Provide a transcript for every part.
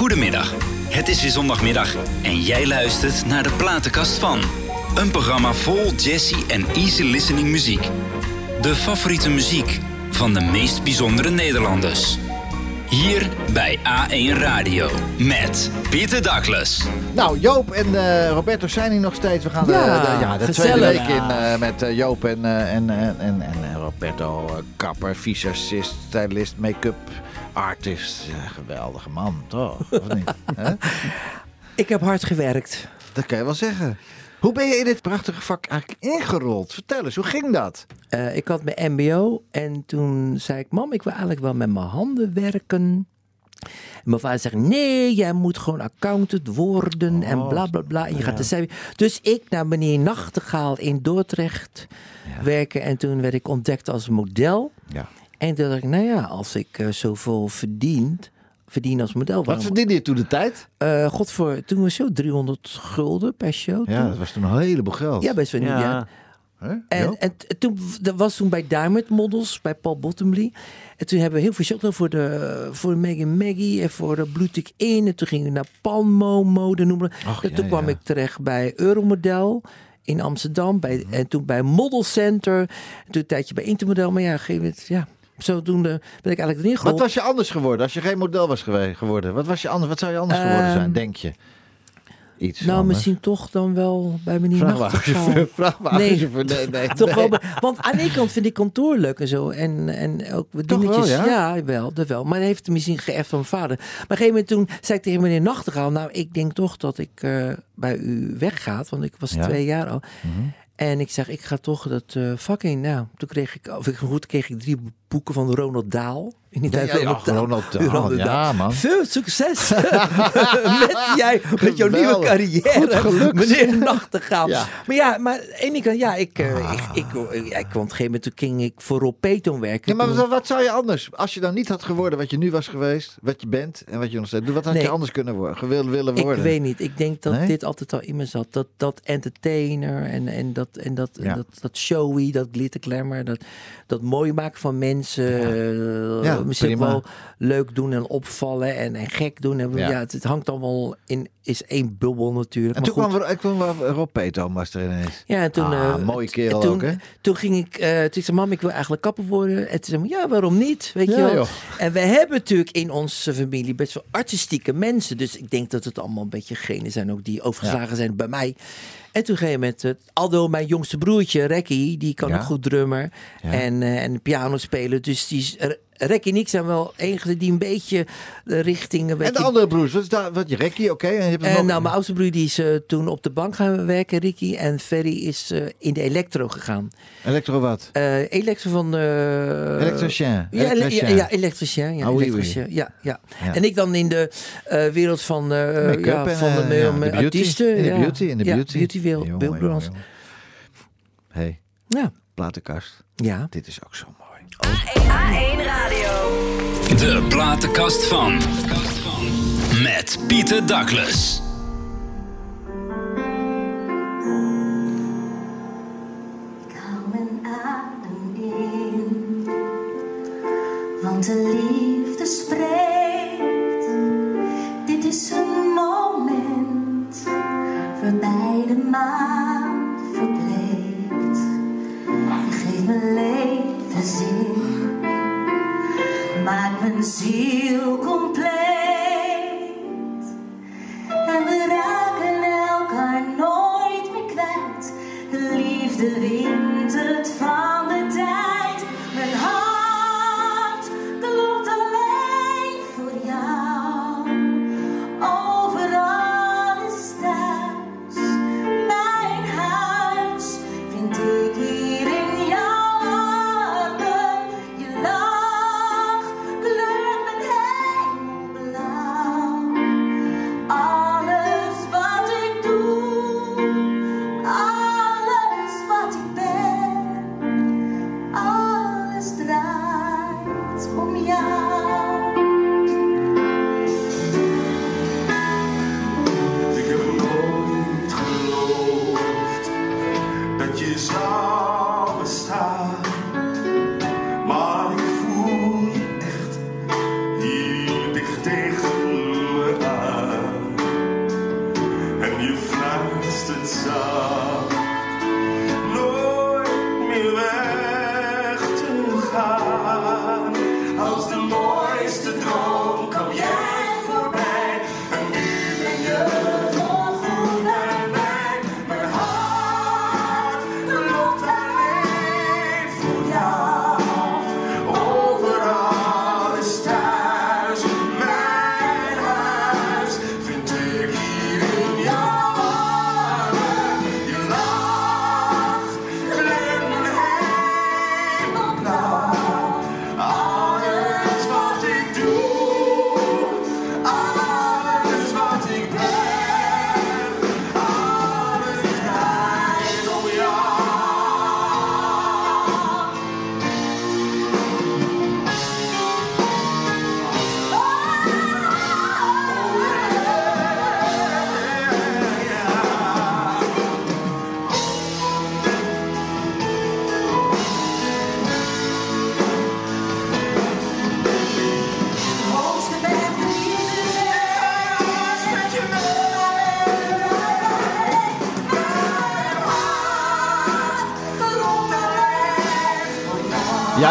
Goedemiddag. Het is weer zondagmiddag en jij luistert naar de platenkast van. Een programma vol jazzy en easy listening muziek. De favoriete muziek van de meest bijzondere Nederlanders. Hier bij A1 Radio met Pieter Douglas. Nou, Joop en eh, Roberto zijn hier nog steeds. We gaan de- Ja, de, ja, de gezellig. tweede week in eh, met eh, Joop en, eh, en, en, en, en eh, Roberto. eh, kapper, visagist, stylist, make-up artist. Ja, geweldige man, toch? Of niet? Ik heb hard gewerkt. Dat kan je wel zeggen. Hoe ben je in dit prachtige vak eigenlijk ingerold? Vertel eens, hoe ging dat? Eh, ik had mijn mbo en toen zei ik, mam, ik wil eigenlijk wel met mijn handen werken. En mijn vader zegt, nee, jij moet gewoon accountant worden en bla bla bla. En je gaat de cijfer. Dus ik naar meneer Nachtegaal in Dordrecht werken. En toen werd ik ontdekt als model. Ja. En toen dacht ik, nou ja, als ik eh, zoveel verdient, verdien als model. Wat verdiende je toen de tijd? Eh, God voor, toen was show 300 gulden per show. Ja, toen. dat was toen een heleboel geld. ja best wel niet. Ja. Hè? En, en toen, dat was toen bij Diamond Models, bij Paul Bottomley. En toen hebben we heel veel shows gedaan voor de, voor Maggie Maggie en voor de Bluetic In. En toen gingen we naar Palmo mode noemen. En ja, toen kwam ja. ik terecht bij Euromodel in Amsterdam. Bij, Mhm. En toen bij Model Center. En toen een tijdje bij Intermodel. Maar ja, op een gegeven moment, ja, zodoende ben ik eigenlijk erin Wat gerold. was je anders geworden als je geen model was geworden? Wat, was je anders, wat zou je anders geworden zijn, Ehm, denk je? Iets nou, anders? misschien toch dan wel bij meneer Nachtegaal. Vrachtwagenchauffeur. Vrachtwagenchauffeur. Nee, nee. Toch nee. wel, want aan de ene kant vind ik kantoor leuk en zo. En, en ook wat Toch wel, dingetjes. ja? ja? wel, dat wel. Maar hij heeft misschien geërfd van mijn vader. Maar op een gegeven moment toen zei ik tegen meneer Nachtegaal... Nou, ik denk toch dat ik eh, bij u weggaat. Want ik was Ja. twee jaar al. Mhm. En ik zeg, ik ga toch dat eh vak in. Nou, toen kreeg ik, of ik goed, kreeg ik drie boeken van Ronald Daal. In die Ja, tijd ja, ja, Ronald ja, Dahl. man. Veel succes met, jij, met jouw nieuwe carrière, Goed gelukt. meneer Nachtegaal. Maar ja, maar ene kant, ja, ik, eh, Ah. ik, ik, ik, ik, op een gegeven moment toen ging ik voor Rob Peton werken. Ja, maar wat, wat zou je anders, als je dan niet had geworden wat je nu was geweest, wat je bent en wat je nog steeds doet, wat had Nee. je anders kunnen worden, willen ik worden? weet niet. Ik denk dat Nee? dit altijd al in me zat. Dat, dat entertainer en, en, dat, en dat, dat, dat showy, dat glitter glamour, dat, dat mooi maken van mensen. Eh, Ja, misschien prima. wel leuk doen en opvallen en, en gek doen. En, Ja. ja. het, het hangt allemaal in, is één bubbel natuurlijk. En Maar toen goed. kwam, er, ik kwam Rob er ineens. Ja, en toen, Ah, eh, mooie kerel toen, ook, hè? Toen ging ik, eh toen zei mam, ik wil eigenlijk kapper worden. En toen zei ja, waarom niet? Weet Ja, je wel? joh. En we hebben natuurlijk in onze familie best wel artistieke mensen. Dus ik denk dat het allemaal een beetje genen zijn ook die overgeslagen zijn bij mij. En toen ging je met het Aldo, mijn jongste broertje, Rekkie, die kan Ja. ook goed drummer Ja. en, eh, en piano spelen. Dus die is, Rekkie en ik zijn wel enige die een beetje de richting... Een En de andere broers, wat is daar, wat je Rekkie, oké? En en nog- nou, mijn oudste broer die is eh, toen op de bank gaan werken, Ricky. En Ferry is eh, in de elektro gegaan. Elektro wat? Eh elektro van. Elektricien. Ja, ele- Elektricien. ja, ja, elektricien. Ja, oui, elektricien. Ja, ja. Ja. En ik dan in de wereld van, ja, en, van de, ja, de beauty. artiesten. In de beauty, in de Ja, beauty. jongen. hey, Ja, platenkast. ja. Dit is ook zo mooi. A1 Radio. De platenkast van. Met Pieter Douglas. Ik hou mijn adem in, want de liefde spreekt. Dit is een moment waarbij de maan maakt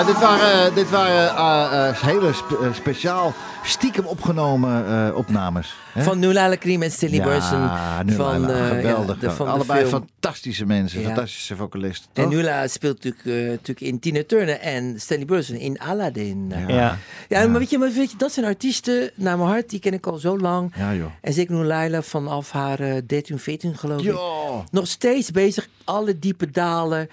Dit waren, dit waren eh, eh, hele spe- eh, speciaal stiekem opgenomen eh, opnames. hè? Van Nula Cream en Stilly Burson. Ja, nu van, geweldig. ja, de- van Allebei fantastische mensen, Ja. fantastische vocalisten. En? Nula speelt natuurlijk, eh, natuurlijk in Tina Turner en Stanley Burson in Aladdin. Ja, Ja. maar, weet je, maar weet je, dat zijn artiesten naar mijn hart, die ken ik al zo lang. Ja, joh. En zeker Nulaila vanaf haar eh 13, 14 geloof ik. Ja. Nog steeds bezig, alle diepe dalen.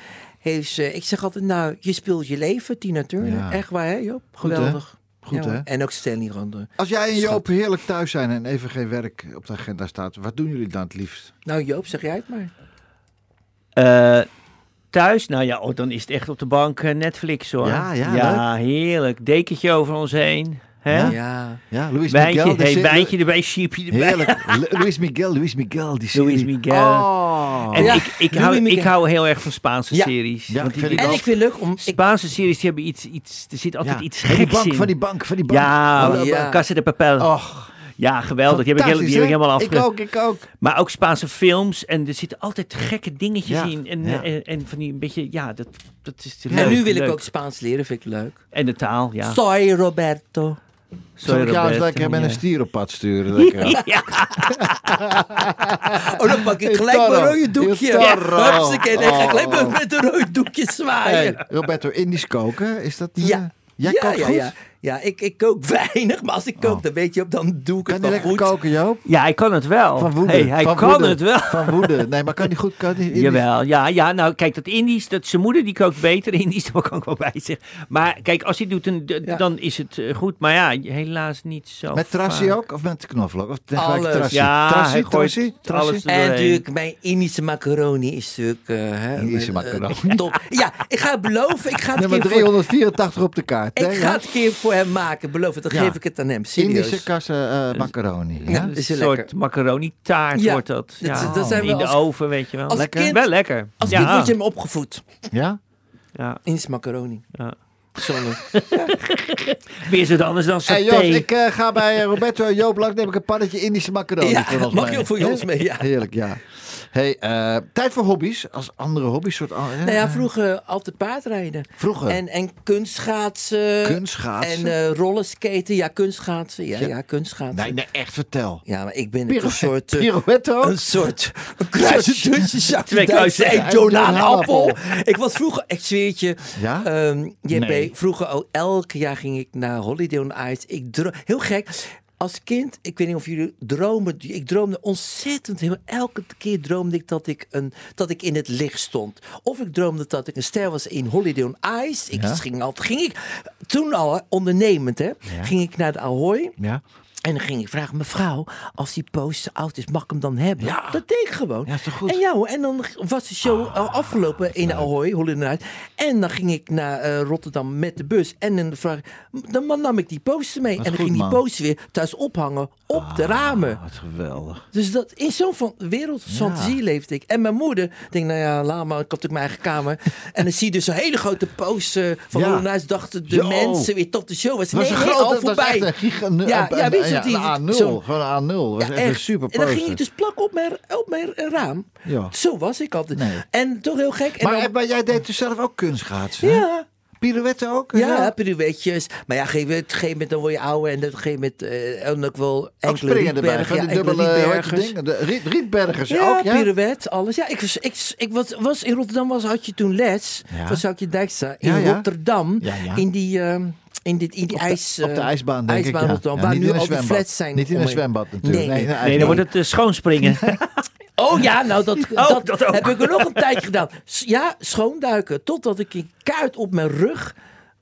Heeft ze, ik zeg altijd, nou, je speelt je leven, Tina Turner. Ja. Echt waar, hè Joop? Goed, hè? Geweldig. Goed, Ja, hè? En ook Stanley Rande. Als jij en. Joop heerlijk thuis zijn en even geen werk op de agenda staat, wat doen jullie dan het liefst? Nou Joop, zeg jij het maar. Eh, thuis, nou ja, oh, dan is het echt op de bank eh, Netflix hoor. Ja, ja, heerlijk. Dekentje over ons heen. Hè? Ja? Ja. Ja, Luis Wijntje, Miguel. hey, serie- wijntje erbij, sheepje erbij. Heerlijk. Lu- Luis Miguel, Luis Miguel, die serie. Luis Miguel. Oh. En Ja, ik, ik, hou, Miguel. ik hou heel erg van Spaanse Ja. series. Ja, Want die, vind ik die En ik vind het leuk om... Ik, Spaanse series die hebben iets, iets er zit altijd Ja. iets Van die geks bank, in. van die bank, van die bank. ja, Oh, ja. Casa de Papel. Och, Ja, geweldig. Die heb ik, heel- die heb ik helemaal afgelegd. afge... Ik ook, ik ook. Maar ook Spaanse films. En er zitten altijd gekke dingetjes Ja, in. En, ja. en, en van die een beetje, ja, dat, dat is leuk. en nu wil leuk. ik ook Spaans leren, vind ik leuk. En de taal, ja. Soy Roberto. Zal ik jou eens lekker met ja. een stier op pad sturen? Lekker. Oh, dan pak ik gelijk mijn rode doekje. Hupsakee, dan ga ik gelijk Oh. met- een rode doekje zwaaien. Hey, Roberto, Indisch koken, is dat... eh, Ja. Jij ja, kookt ja, goed? Ja. Ik, ik kook weinig, maar als ik kook, Oh. dan weet je op, dan doe ik Kan het wel lekker goed. koken, Joop? Ja, hij kan het wel. Van woede. Hey, hij van kan woede. het wel. Van woede. Nee, maar kan die goed... Kan die Indisch- Jawel, ja, ja, nou kijk, dat Indisch, dat zijn moeder die kookt beter Indisch, daar kan ik wel bij zeggen. Maar kijk, als hij doet, dan, Ja. dan is het eh, goed. Maar ja, helaas niet zo Met trassie ook? Of met knoflook? Of Alles. trassie? Ja, trassie, hij gooit trassie, trassie? alles En natuurlijk, mijn Indische macaroni is natuurlijk... hè, Indische eh, macaroni. top. Ja, ik ga het beloven. Ik ga het, een Nummer keer voor, 384 op de kaart. ik ga het een keer voor hem maken, beloof het. Dan Ja. geef ik het aan hem, serieus. Indische kassen eh, macaroni. Ja. Ja? Een is soort lekker. macaroni taart Ja, wordt dat. dat- Ja, dat zijn we in de oven, weet je wel. als lekker. kind- wel lekker. Als ja. kind word je hem opgevoed. Ja? ja, Indische macaroni. ja. Zonne. Weer zo anders dan Hey, saté. Joost, ik eh, ga bij eh, Roberto en Joop langs. neem ik een pannetje Indische macaroni Ja, voor ons mag mee. je voor ons mee, ja. Heerlijk, ja. Hey, eh, tijd voor hobby's. Als andere hobby's. Soort, oh, Nou ja, vroeger altijd paardrijden. Vroeger? En, en kunstschaatsen. Kunstschaatsen? En eh rollerskaten. Ja, kunstskaatsen. Ja, Ja. ja, kunstschaatsen. Nee, nee, echt vertel. Ja, maar ik ben Piro- een soort... eh, Pirouette ook? een soort een kruisje tussen Jacques Twee Duits kruisen. en Jonah En Appel. Ik was vroeger, ik zweer je, Ja? ehm, JP, Nee. vroeger al elk jaar ging ik naar Holiday on Ice. Ik heel gek. Als kind, ik weet niet of jullie dromen, ik droomde ontzettend heel. Elke keer droomde ik dat ik, een, dat ik in het licht stond. Of ik droomde dat ik een ster was in Holiday on Ice. Ik Ja. ging altijd, ging ik, toen al ondernemend hè, ging ik naar de Ahoy. Ja. En dan ging ik vragen, mevrouw, als die poster oud is, mag ik hem dan hebben? Ja. Dat deed ik gewoon. Ja, is toch goed? En ja hoor, en dan was de show al afgelopen in Ahoy, Night. En dan ging ik naar eh, Rotterdam met de bus. En dan, vraag, dan nam ik die poster mee. En dan goed, ging die poster weer thuis ophangen op de ramen. Wat geweldig. Dus dat, in zo'n van wereld fantasie leefde ik. En mijn moeder denkt, nou ja, laat maar, ik had natuurlijk mijn eigen kamer. en dan zie je dus een hele grote poster van Ja. Night. Dachten de Yo. mensen weer tot de show was. Nee, een nee, grote, al was voorbij. echt een giga, Ja, ja, weet je wat die- een A0, zo'n- gewoon een A0. Dat was Ja, echt, super En dan ging ik dus plakken op mijn, op mijn raam. Ja. Zo was ik altijd. Nee. En toch heel gek. En Maar, dan- maar jij deed dus zelf ook kunstschaatsen? hè? ja, Pirouette ook? ja, pirouetjes. Maar ja, op een gegeven moment- op een gegeven moment dan word je ouder. En op een gegeven moment eh, en ook wel Ook enkele van Ja, enkele dubbele rietbergers. De riet, rietbergers Ja, ook, ja? pirouette, alles. Ja, ik, was, ik, ik was, was in Rotterdam was, had je toen les Ja. van Zoutje Dijkstra in Ja, ja. Rotterdam. Ja, ja. In die, ehm, in dit, in die Op de- ijs, op de eh, ijsbaan, denk ik, ja. Rotterdam, Ja, waar niet nu in een al zwembad. flats zijn. Niet in een zwembad natuurlijk. Nee. Nee, nee, Nee, dan wordt het eh, schoonspringen. Oh ja, nou dat, Oh, dat, heb ik er nog een tijdje gedaan. Ja, schoonduiken. Totdat ik een kaart op mijn rug.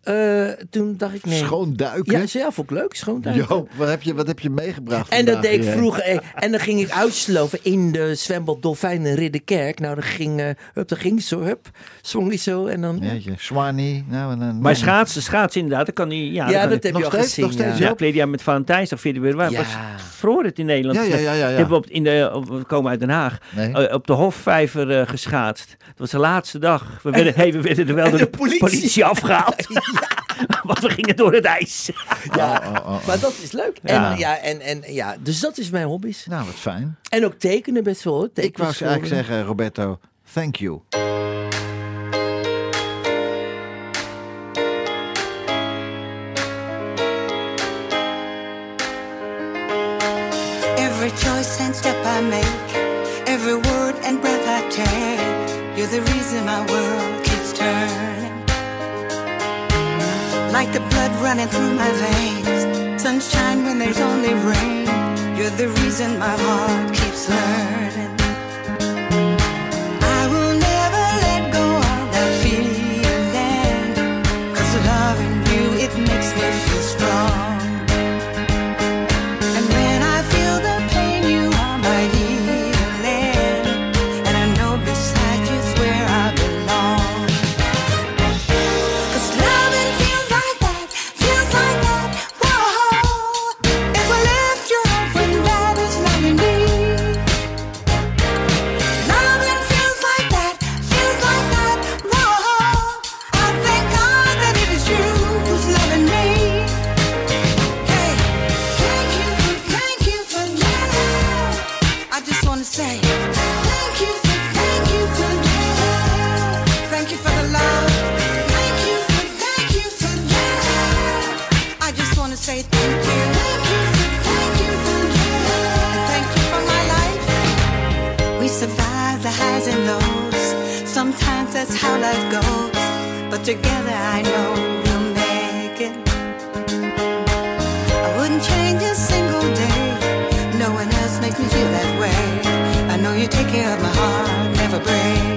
Eh, toen dacht ik nee. Schoonduiken? Ja, zelf ook leuk, schoonduiken. Joop, wat heb je, wat heb je meegebracht En dat vandaag deed ik vroeger. eh, En dan ging ik uitsloven in de zwembad Dolfijn in Ridderkerk. Nou, dan ging, eh hup, dan ging zo, hup, zwong hij zo en dan... Ja, Jeetje, Swanee. Nou, en dan, Maar schaatsen, schaatsen inderdaad, dat kan niet. Ja, dat kan dat heb je Nog al steeds? gezien. Nog steeds, ja. Ja, verleden jaar met Valentijnsdag, 4 februari. Ja. Was vroor het in Nederland. Ja, ja, ja, ja, ja. Op, in de, op- we komen uit Den Haag. Nee. op de Hofvijver geschaatst. Het was de laatste dag. We werden, hey, we werden er wel door de de, politie. politie, afgehaald. Want we gingen door het ijs. Ja, Oh, oh, oh. maar dat is leuk. Ja. En, ja, en, en, ja, dus dat is mijn hobby's. Nou, wat fijn. En ook tekenen best wel. hoor. Ik wou Tekenen eigenlijk zeggen, Roberto, thank you. Like the blood running through my veins, sunshine when there's only rain, you're the reason my heart keeps learning. That's how life goes. But together I know we'll make it. I wouldn't change a single day. No one else makes me feel that way. I know you take care of my heart, never break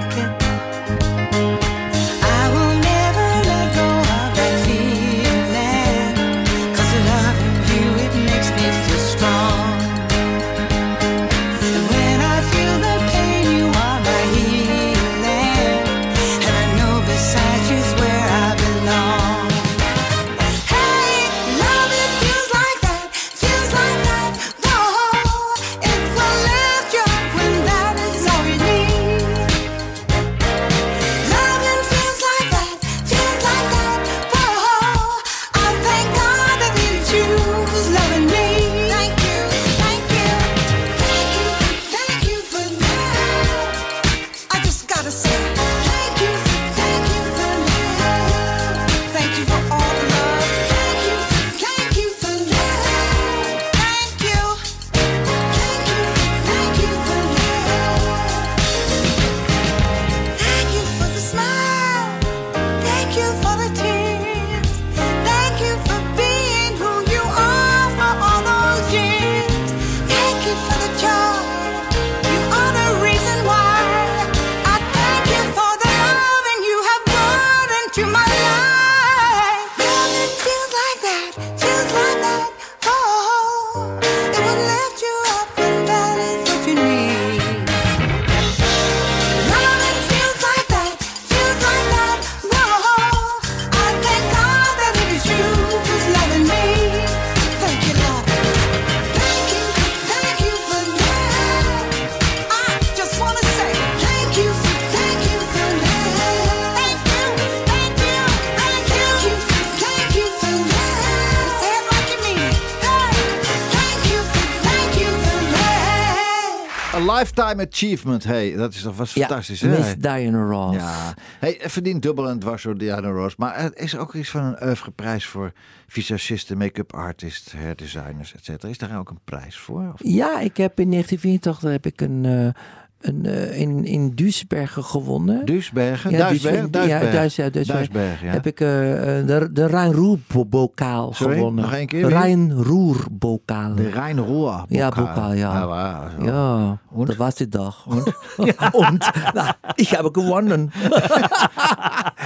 lifetime achievement, hey, dat is toch was Ja, fantastisch, hè? Miss Diana Ross. Ja, hey, het verdient dubbel en dwars door Diana Ross. Maar er is ook iets van een oeuvreprijs voor visagisten, make-up artists, hairdesigners, et cetera. Is daar ook een prijs voor? Of? Ja, ik heb in 1984 heb ik een, eh, een, eh, in, in Duisbergen gewonnen. Duisbergen? Ja, Duisbergen? Duisbergen. Ja, Duisbergen. Duis, ja, Duisbergen. Duisbergen, ja. Heb ik eh, eh, de, de Rijn-Roer-bokaal gewonnen. nog één keer? Rijn-Roer-bokaal. De Rijn-Rohr. Ja, bokaal, ja. zo. Ja, Und? dat was die dag. Und, und nou, ik heb gewonnen.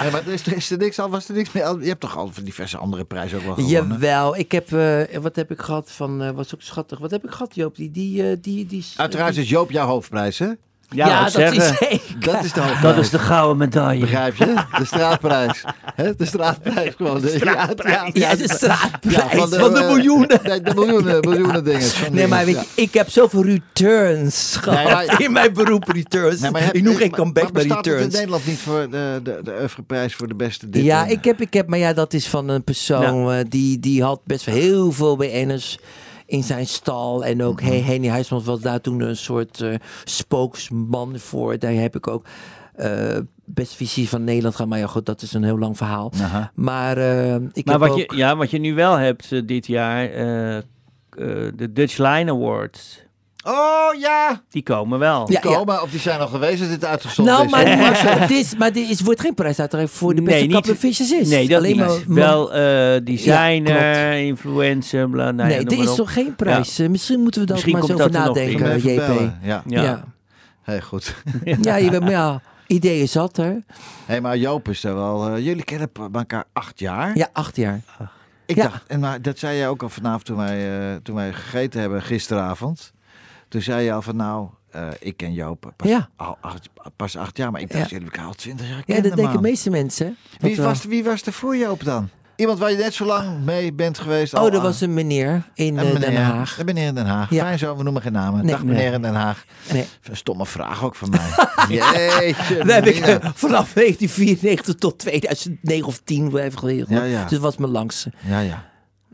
Ja, maar is, er is er niks al, was er niks meer. Je hebt toch al diverse andere prijzen ook wel gewonnen? Jawel, ik heb, wat heb ik gehad van, eh was ook schattig. Wat heb ik gehad, Joop? Die, die, eh, die, die, Uiteraard is Joop jouw hoofdprijs, hè? Ja, Ja, dat zeggen. is zeker. Dat is de hoofdprijs. Dat is de gouden medaille. Begrijp je? De straatprijs. Hè? De straatprijs gewoon. De Straatprijs. Ja, de straatprijs Ja, van de, miljoenen. Nee, de miljoenen, miljoenen dingen. Van Nee, maar weet ja. je, ik heb zoveel returns gehad maar- in mijn beroep returns. Nee, maar heb- ik noem geen comeback maar bij bestaat het in returns. Nederland niet voor de, de, de oeuvreprijs voor de beste dit Ja, ik heb, ik heb, maar ja, dat is van een persoon eh, die, die had best wel heel veel BN'ers in zijn stal. En ook Mhm. He- Henny Huisman was daar toen een soort eh, spokesman voor. Daar heb ik ook eh best visie van Nederland gehad. Maar ja, goed, dat is een heel lang verhaal. Aha. Maar eh, ik Maar heb wat ook... je, ja, wat je nu wel hebt dit jaar, de Dutch Line Awards. Oh ja, Die komen wel. Ja, ja. komen. Of die zijn al geweest als dit uitgezonden Nou, is. maar, maar, het is, maar er is, wordt geen prijs uitgereikt voor de beste Nee, niet- is. Nee, dat Alleen niet. maar- wel eh, designer, Ja, influencer, bla, nou ja, nee, noem er maar is op. toch geen prijs? Eh, Misschien moeten we daar Misschien maar eens komt over dat er nog Kunnen nadenken, even JP. bellen? Ja. Ja. Ja. Ja. Hey, goed. Ja, je bent, ja, ideeën zat er. hey, maar Joop is er wel... eh, jullie kennen elkaar acht jaar. Ja, acht jaar. Ik Ja. dacht, en maar dat zei je ook al vanavond toen wij, eh, toen wij gegeten hebben gisteravond. Toen zei je al van nou, eh, ik ken Joop pas, Ja. al acht, pas acht jaar, maar ik dacht Ja. jullie elkaar al twintig jaar Ja, kennen, dat denken de meeste mensen. Dat Wie was, wie was er voor Joop dan? Iemand waar je net zo lang mee bent geweest? Oh, er aan- was een meneer in Een eh, meneer, Den Haag. Een meneer in Den Haag. Ja. Fijn zo, we noemen geen namen. Nee. Dag meneer Nee. in Den Haag. Nee. Een stomme vraag ook van mij. Jeetje. Daar heb ik eh, vanaf 1994 tot 2009 of 10 even geleden. Ja, ja. Dus dat was mijn langste. Ja, ja.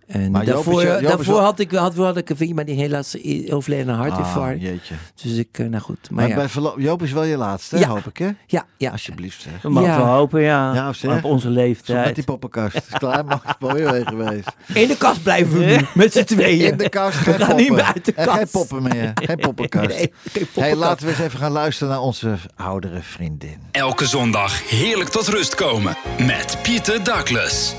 En Maar Joop is daarvoor, Joop had, ik, had, had ik een vriend, maar die helaas overleden aan een Ah, hartinfarct. jeetje. dus ik, eh, nou goed. Maar, Maar ja. bij verlo- Joop is wel je laatste, hè, Ja. hoop ik, hè? ja, ja. Alsjeblieft, zeg. Dat mag Ja. wel hopen, ja. Ja, zeg. Op onze Zo met leeftijd. die poppenkast. Het is klaar, mag het mooi weer geweest. In de kast blijven we nu, met z'n tweeën. In de kast, geen We gaan poppen. niet meer uit de En kast. geen poppen meer. Geen poppenkast. Nee, geen hey, poppenkast. laten we eens even gaan luisteren naar onze oudere vriendin. Elke zondag heerlijk tot rust komen met Pieter Douglas.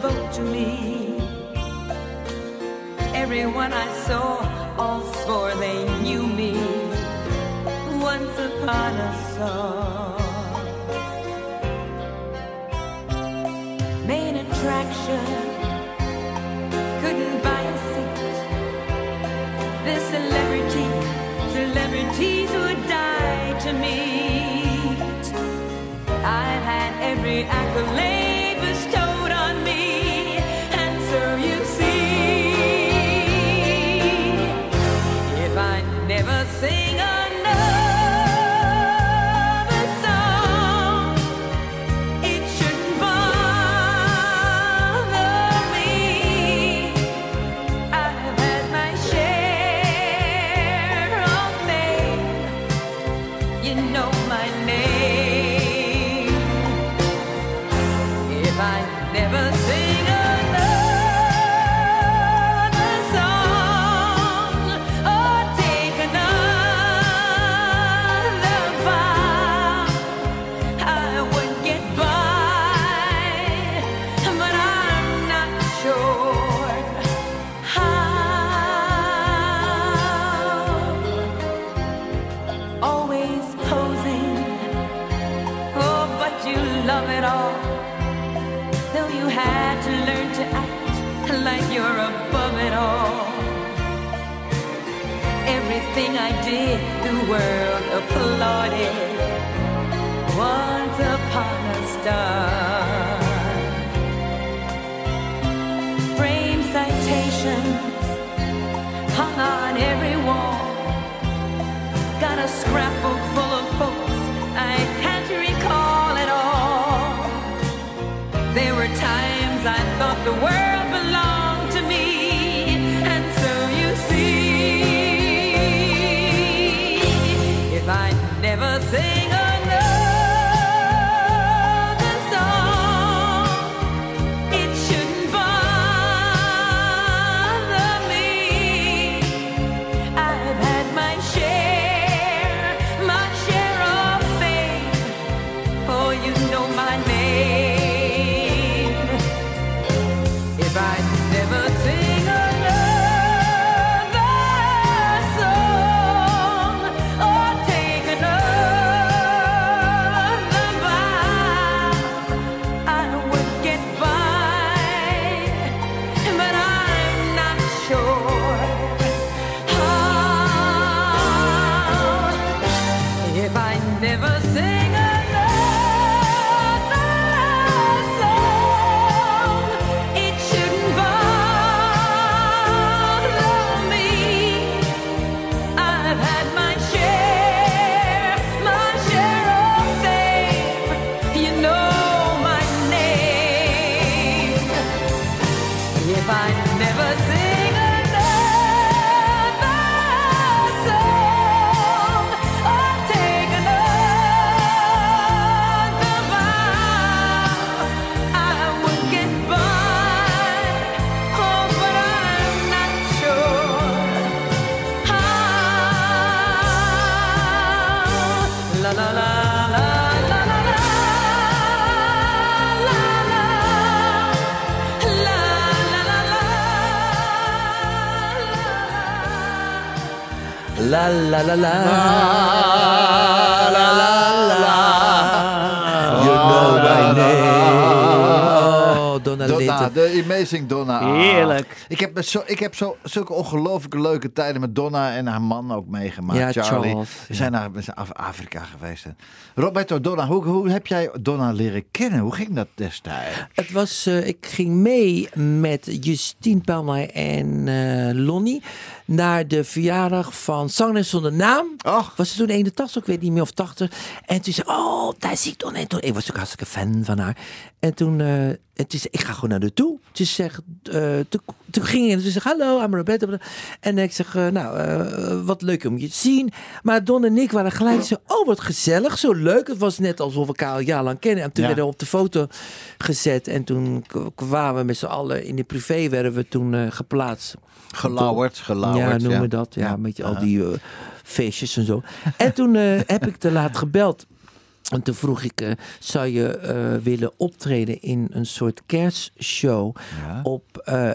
Devote to me. Everyone I saw all swore they knew me. Once upon a song, main attraction couldn't buy a seat. The celebrity, celebrities would die to meet. I've had every accolade love it all. Though you had to learn to act like you're above it all. Everything I did, the world applauded. Once upon a star. Frame citations hung on every wall. Got a scrapbook the world if I never see La la la la. La la. You know my name. Oh, Donna Donna. De Amazing Donna. Heerlijk. Ik heb, zo, ik heb zo, zulke ongelooflijke leuke tijden met Donna en haar man ook meegemaakt. Ja, Charlie. Charles, We zijn naar Af- Afrika geweest. Roberto Donna, hoe, hoe heb jij Donna leren kennen? Hoe ging dat destijds? Het was, eh, ik ging mee met Justine Pelmay en eh, Lonnie naar de verjaardag van Zangeres zonder naam. Och. Was ze toen 81, ik weet niet meer of 80. En toen zei ze, oh, daar zie ik Donna. En toen, ik was ook hartstikke fan van haar. En toen, eh, en toen zei ik ga gewoon naar haar toe. Toen, zeg, eh, toen, toen ging ik hallo, I'm Roberto. En ik zeg, eh, nou, eh, wat leuk om je te zien. Maar Don en ik waren gelijk zo, oh, wat gezellig, zo leuk. Het was net alsof we elkaar al jarenlang kennen. En toen Ja. werden we op de foto gezet. En toen kwamen we met z'n allen in de privé, werden we toen geplaatst. Gelauwerd, gelauwerd. Ja, noemen ja. we dat. Ja, met al die feestjes en zo. En toen heb ik te laat gebeld. En toen vroeg ik, eh, zou je eh, willen optreden in een soort kerstshow Ja. op eh,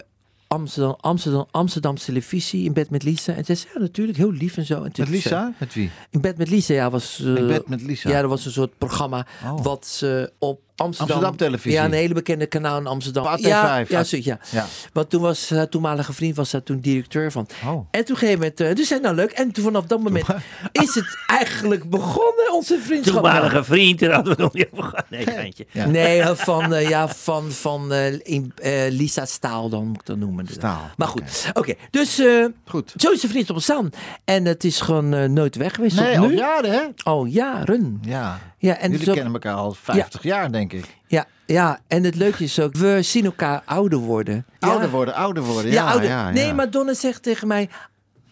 Amsterdam, Amsterdam, Amsterdam televisie in bed met Lisa? En ze zei, ja, natuurlijk, heel lief en zo. En Met zei- Lisa? Met wie? in bed met Lisa, ja, was... In bed met Lisa. Ja, dat was een soort programma Oh. wat ze op Amsterdam... Amsterdam televisie. Ja, een hele bekende kanaal in Amsterdam. AT5. Ja, ja, zo, ja. Ja. Want toen was haar toenmalige vriend was daar toen directeur van. Oh. En toen gegeven moment, eh, dus zei nou leuk. En toen vanaf dat moment is het eigenlijk begonnen, onze vriendschap. Toenmalige vriend, daar hadden we nog niet over gehad. Nee, geintje. Ja. Nee, eh, van, eh, ja, van, van eh, in, eh, Lisa Staal dan moet ik dat noemen. Staal, Maar goed, oké. Dus eh, Goed. zo is de vriendschap ontstaan. En het is gewoon eh, nooit weg geweest Nee, al nu. jaren, hè? Al jaren. Ja. Ja, en Jullie kennen elkaar al 50 jaar, denk ik. Ja, ja, en het leuke is ook, we zien elkaar ouder worden. Ouder worden, ouder worden. Ja, Ja, ouder. ja, nee, maar Donna zegt tegen mij...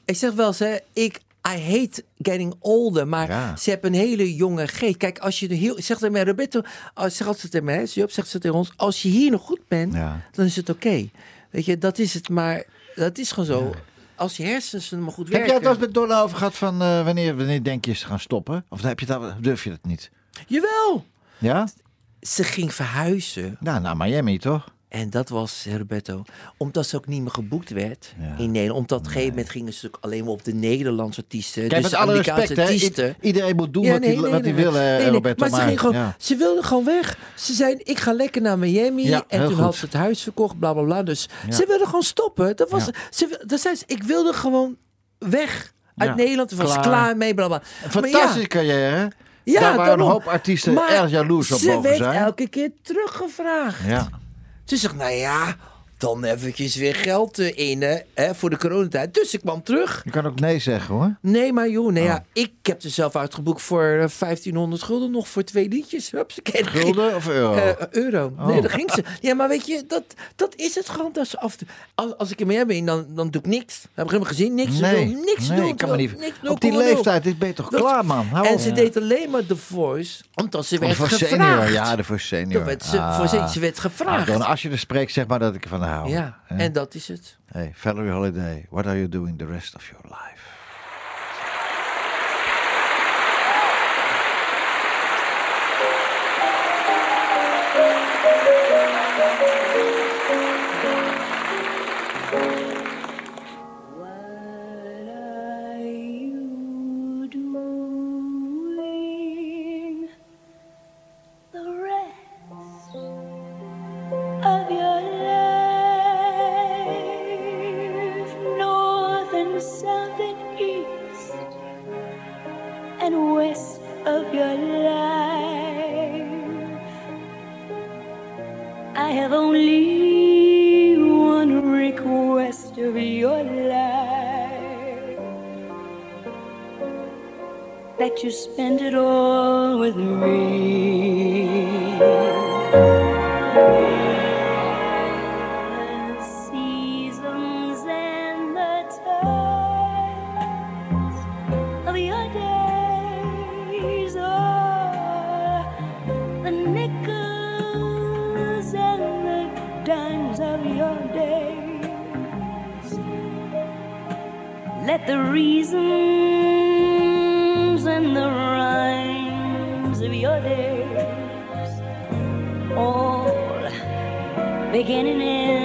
Ik zeg wel eens, hè, ik... I hate getting older, maar Ja. ze hebben een hele jonge geest. Kijk, als je heel... Zegt tegen mij, Roberto, als, zegt ze tegen mij, hè, Job, zegt ze tegen ons... Als je hier nog goed bent, Ja. dan is het oké. Weet je, dat is het, maar dat is gewoon zo. Als je hersens nog goed Heb werken... jij het wel eens met Donna over gehad van eh, wanneer, wanneer denk je ze gaan stoppen? Of heb je dat, durf je dat niet? Jawel! Ja? Ze ging verhuizen. Nou, naar Miami toch? En dat was, hè, Roberto, omdat ze ook niet meer geboekt werd Ja. in Nederland. Omdat op een gegeven moment gingen ze ook alleen maar op de Nederlandse artiesten. Kijk, dus met alle Amerikaanse respect, artiesten. I- iedereen moet doen Ja, wat hij, nee, nee, wil, eh, Roberto. Maar ze, ging gewoon, ja. ze wilde gewoon weg. Ze zei, ik ga lekker naar Miami. Ja, en toen goed. had ze het huis verkocht, bla bla bla. Dus Ja. ze wilde gewoon stoppen. Dat was, Ja. ze, dat zei ze, ik wilde gewoon weg uit Ja, Nederland. Ze was klaar. mee, bla bla. Fantastische carrière, hè? Ja, Daar waren een hoop artiesten Maar erg jaloers op ze mogen werd zijn. elke keer teruggevraagd. Ja. Ze zegt, nou ja, dan eventjes weer geld eh, in hè, voor de coronatijd. Dus ik kwam terug. Je kan ook nee zeggen, hoor. Nee, maar joh, nee, Oh. ja, ik heb er zelf uitgeboekt voor eh, 1500 gulden nog voor twee liedjes. Hups, Gulden of euro? Eh, euro. Oh. Nee, daar ging ze. Ja, maar weet je, dat, dat is het gewoon. Dat af als, als ik er meer ben, dan, dan doe ik niks. Heb ik helemaal gezien, niks te doen. Niks nee, doen. ik kan me niet... Niks, op die 0,0. leeftijd is ben je toch Dat- klaar, man. Hou En op. ze deed alleen maar The Voice, omdat ze werd voor gevraagd. senior, ja, de voor senior. Toen werd ze, Ah. voor ze, ze werd Ah, gevraagd. Don, als je er spreekt, zeg maar dat ik ervan ja, Hè? en dat is het. Hey, Valerie Holiday, what are you doing the rest of your life? Rhymes of your days all begin and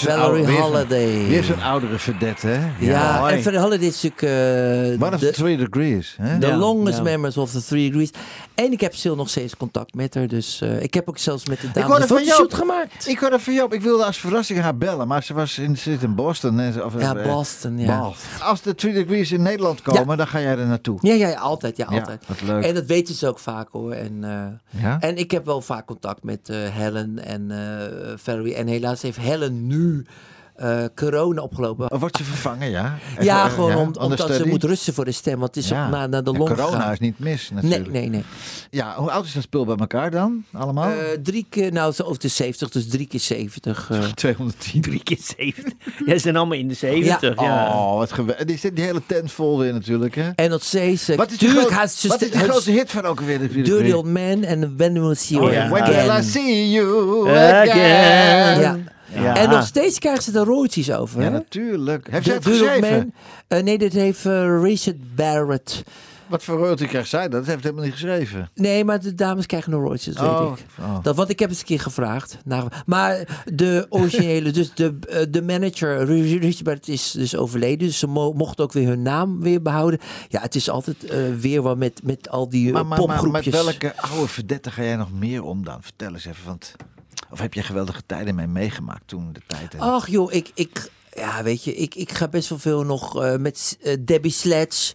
Ja, zo'n Valerie oude- weer zo'n- Holiday. Weer zo'n oudere vedette, hè? Ja, mooi. en Valerie Holiday is natuurlijk... eh, One of de- the three degrees, hè? The Ja, longest ja. memories of the three degrees. En ik heb stil nog steeds contact met haar. Dus eh, ik heb ook zelfs met de dame een van fotoshoot gemaakt. Ik hoorde van Joop, ik wilde als verrassing haar bellen, maar ze was in, ze zit in Boston. hè, Of, Ja, eh, Boston, ja. Boston. Als de Three Degrees in Nederland komen, dan ga jij er naartoe. Ja, ja, ja, altijd. Ja, Ja, altijd. wat leuk. En dat weten ze ook vaak hoor. En, eh, en ik heb wel vaak contact met Helen en Valerie. En helaas heeft Helen nu eh, corona opgelopen. Of wordt ze vervangen, ja? Even, ja, eh, gewoon om- omdat ze moet rusten voor de stem. Want het is Ja. ook naar, naar de long corona gegaan. is niet mis, Nee, natuurlijk. nee, nee. Ja, hoe oud is dat spul bij elkaar dan? Allemaal? Eh, drie keer, nou, zo over de 70, dus drie keer 70. eh. 210. Drie keer 70. Ja, ze zijn allemaal in de 70. Ja. Oh, wat geweldig. Die zit die hele tent vol weer natuurlijk, hè? En nog steeds. Wat is, de, tuurlijk groot- had ze wat is de het- grootste hit van ook weer? Dirty? Old Man en When We'll See You Oh. When will I see you Again. again? Ja. En nog steeds krijgen ze er royalties over. Ja, hè? natuurlijk. Heeft zij het geschreven? Man. Eh, nee, dit heeft eh, Richard Barrett. Wat voor royalty krijgt zij? Dat heeft helemaal niet geschreven. Nee, maar de dames krijgen nog royalties, dat Oh, weet ik. oh. Dat, want ik heb eens een keer gevraagd. naar- maar de originele, dus de, eh, de manager, Ri- Richard Barrett, is dus overleden. Dus ze mo- mochten ook weer hun naam weer behouden. Ja, het is altijd weer wat met, met al die Maar, maar, maar met popgroepjes. welke oude verdette ga jij nog meer om dan? Vertel eens even. Want, of heb je geweldige tijden mee meegemaakt toen de tijd? Ach joh, ik, ik, ja, weet je, ik, ik ga best wel veel nog eh, met eh, Debbie Sledge.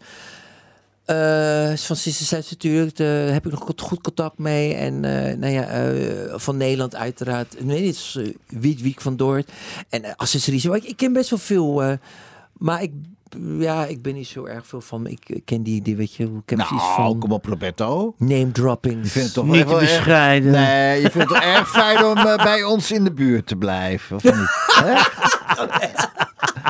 eh, van Sister natuurlijk, daar heb ik nog goed- contact mee. En eh, nou ja, van Nederland uiteraard. Nee, dit is uh, Wiet Wiek van Doort. En uh, accessories. Ik, ik ken best wel veel. maar ik, ja, ik ben niet zo erg veel van. Ik, ik ken die, die, weet je, ik heb zoiets nou, van kom op Roberto. name dropping. Je vindt het toch Niet wel te erg- bescheiden. Nee, je vindt het toch erg fijn om eh, bij ons in de buurt te blijven, of niet?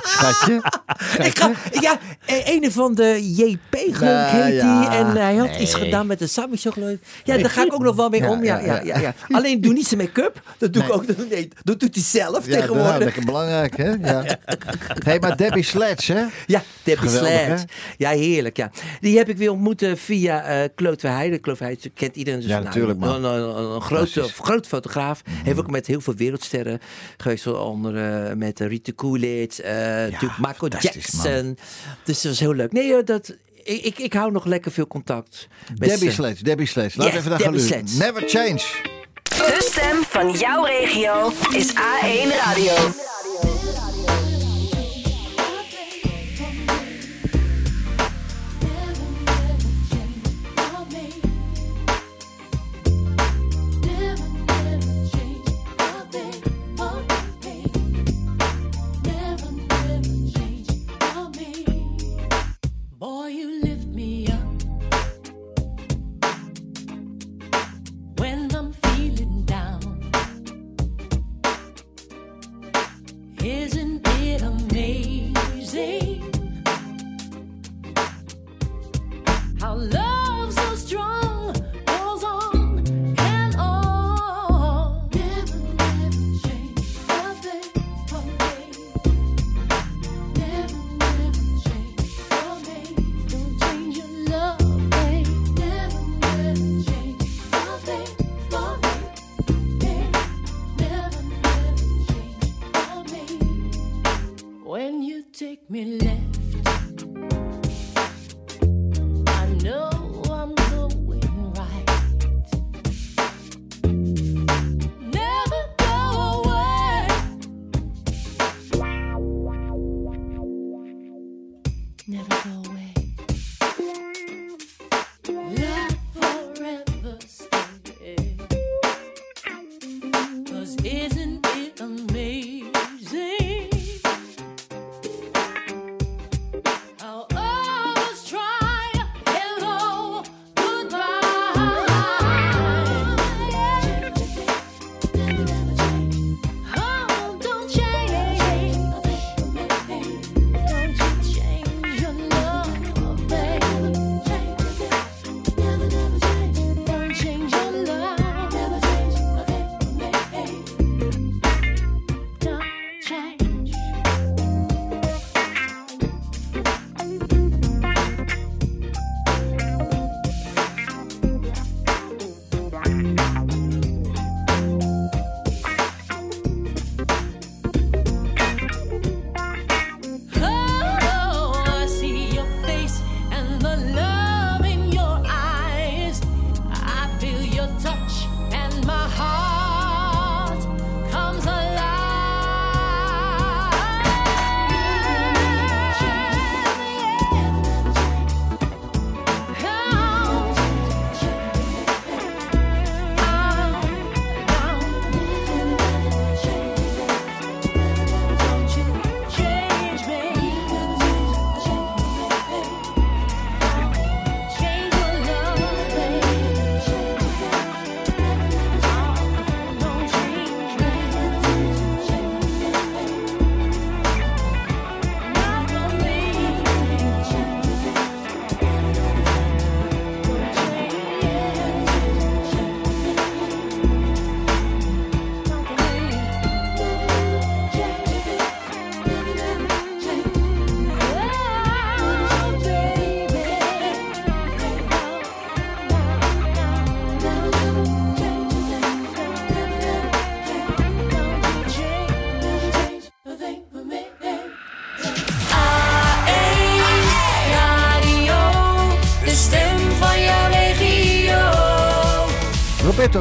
Schatje? Ik ga, ja, een van de JP geloof ik heet ja. die. En hij had Nee. iets gedaan met de Samicho geloof ik. Ja, daar ga ik ook nog wel mee Ja, om. Ja, ja, ja. Alleen ik doe niet zijn make-up. Dat doe ik Nee. ook. Nee, dat doet hij zelf Ja, dat is tegenwoordig. lekker belangrijk, hè? Ja. hey, maar Debbie Sledge, hè? Ja, Debbie Geweldig, Sledge. Ja, heerlijk. Ja. Die heb ik weer ontmoet eh, via eh Klootweheide. Klootweheide kent iedereen. Dus, Ja, nou, natuurlijk, man. Een, een, een, een grote, groot fotograaf. Heeft ook met heel veel wereldsterren geweest. Onder andere met eh, Rita Coolidge. eh natuurlijk Michael fantastisch, man. Jackson. Dus dat was heel leuk. Nee, eh, dat, ik, ik, ik hou nog lekker veel contact. met Debbie ze. Sledge, Debbie Sledge. Laten we Yes, even naar gaan Debbie luisteren. Never change. De stem van jouw regio is A1 Radio.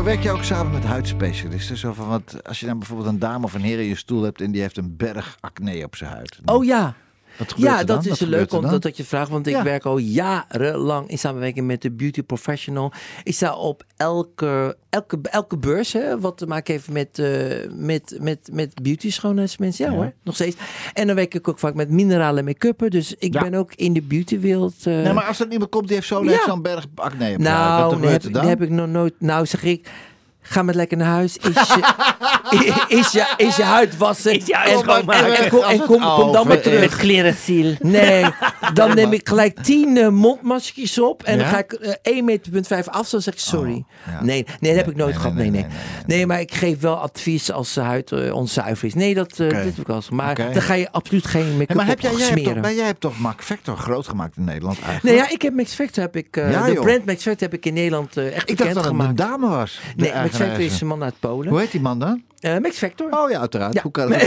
Werk je ook samen met huidspecialisten? Zo van, wat, als je dan bijvoorbeeld een dame of een heer in je stoel hebt en die heeft een berg acne op zijn huid. Oh ja. Wat gebeurt Ja, er dan? dat is Wat leuk dan? dat je vraagt. Want ik Ja. werk al jarenlang in samenwerking met de beauty professional. Ik sta op elke, elke, elke beurs, hè, wat te maken heeft met, eh, met, met, met beauty schoonheidsmensen. Ja, Ja. hoor, nog steeds. En dan werk ik ook vaak met mineralen make-uppen. Dus ik Ja. ben ook in de beautywereld. eh, Nee, maar als er iemand komt die heeft zo'n Ja. zo'n berg acne nou, gebeurt heb, ik- dan? die heb ik nog nooit. Nou, zeg ik. Ga met lekker naar huis. Is je, is je, is je huid wassen. Is je huid en, en, schoonmaken. en, kom, Als en het kom, kom dan maar terug. Met clearasil. Nee, dan neem ik gelijk 10 eh, mondmaskers op. En dan ga ik eh 1 meter punt 5 afstand. zeg ik sorry. Oh, ja. nee, nee, dat heb ik nooit nee, gehad. nee, Nee nee, nee, nee, nee, nee, maar ik geef wel advies als de huid eh, onzuiver is. Nee, dat, dat heb ik wel eens. Maar dan ga je absoluut geen Hey, make-up maar heb op jij, jij, hebt toch, smeren. maar jij hebt toch Mac Factor groot gemaakt in Nederland eigenlijk? Nee, ja, ik heb Max Factor heb ik, Ja, de joh. brand Max Factor heb ik in Nederland echt ik dacht bekend dat het een gemaakt. dame was. Nee, Max Factor is een man uit Polen. Hoe heet die man dan? Eh, Max Factor. Oh ja, uiteraard. Ja. Hoe kan het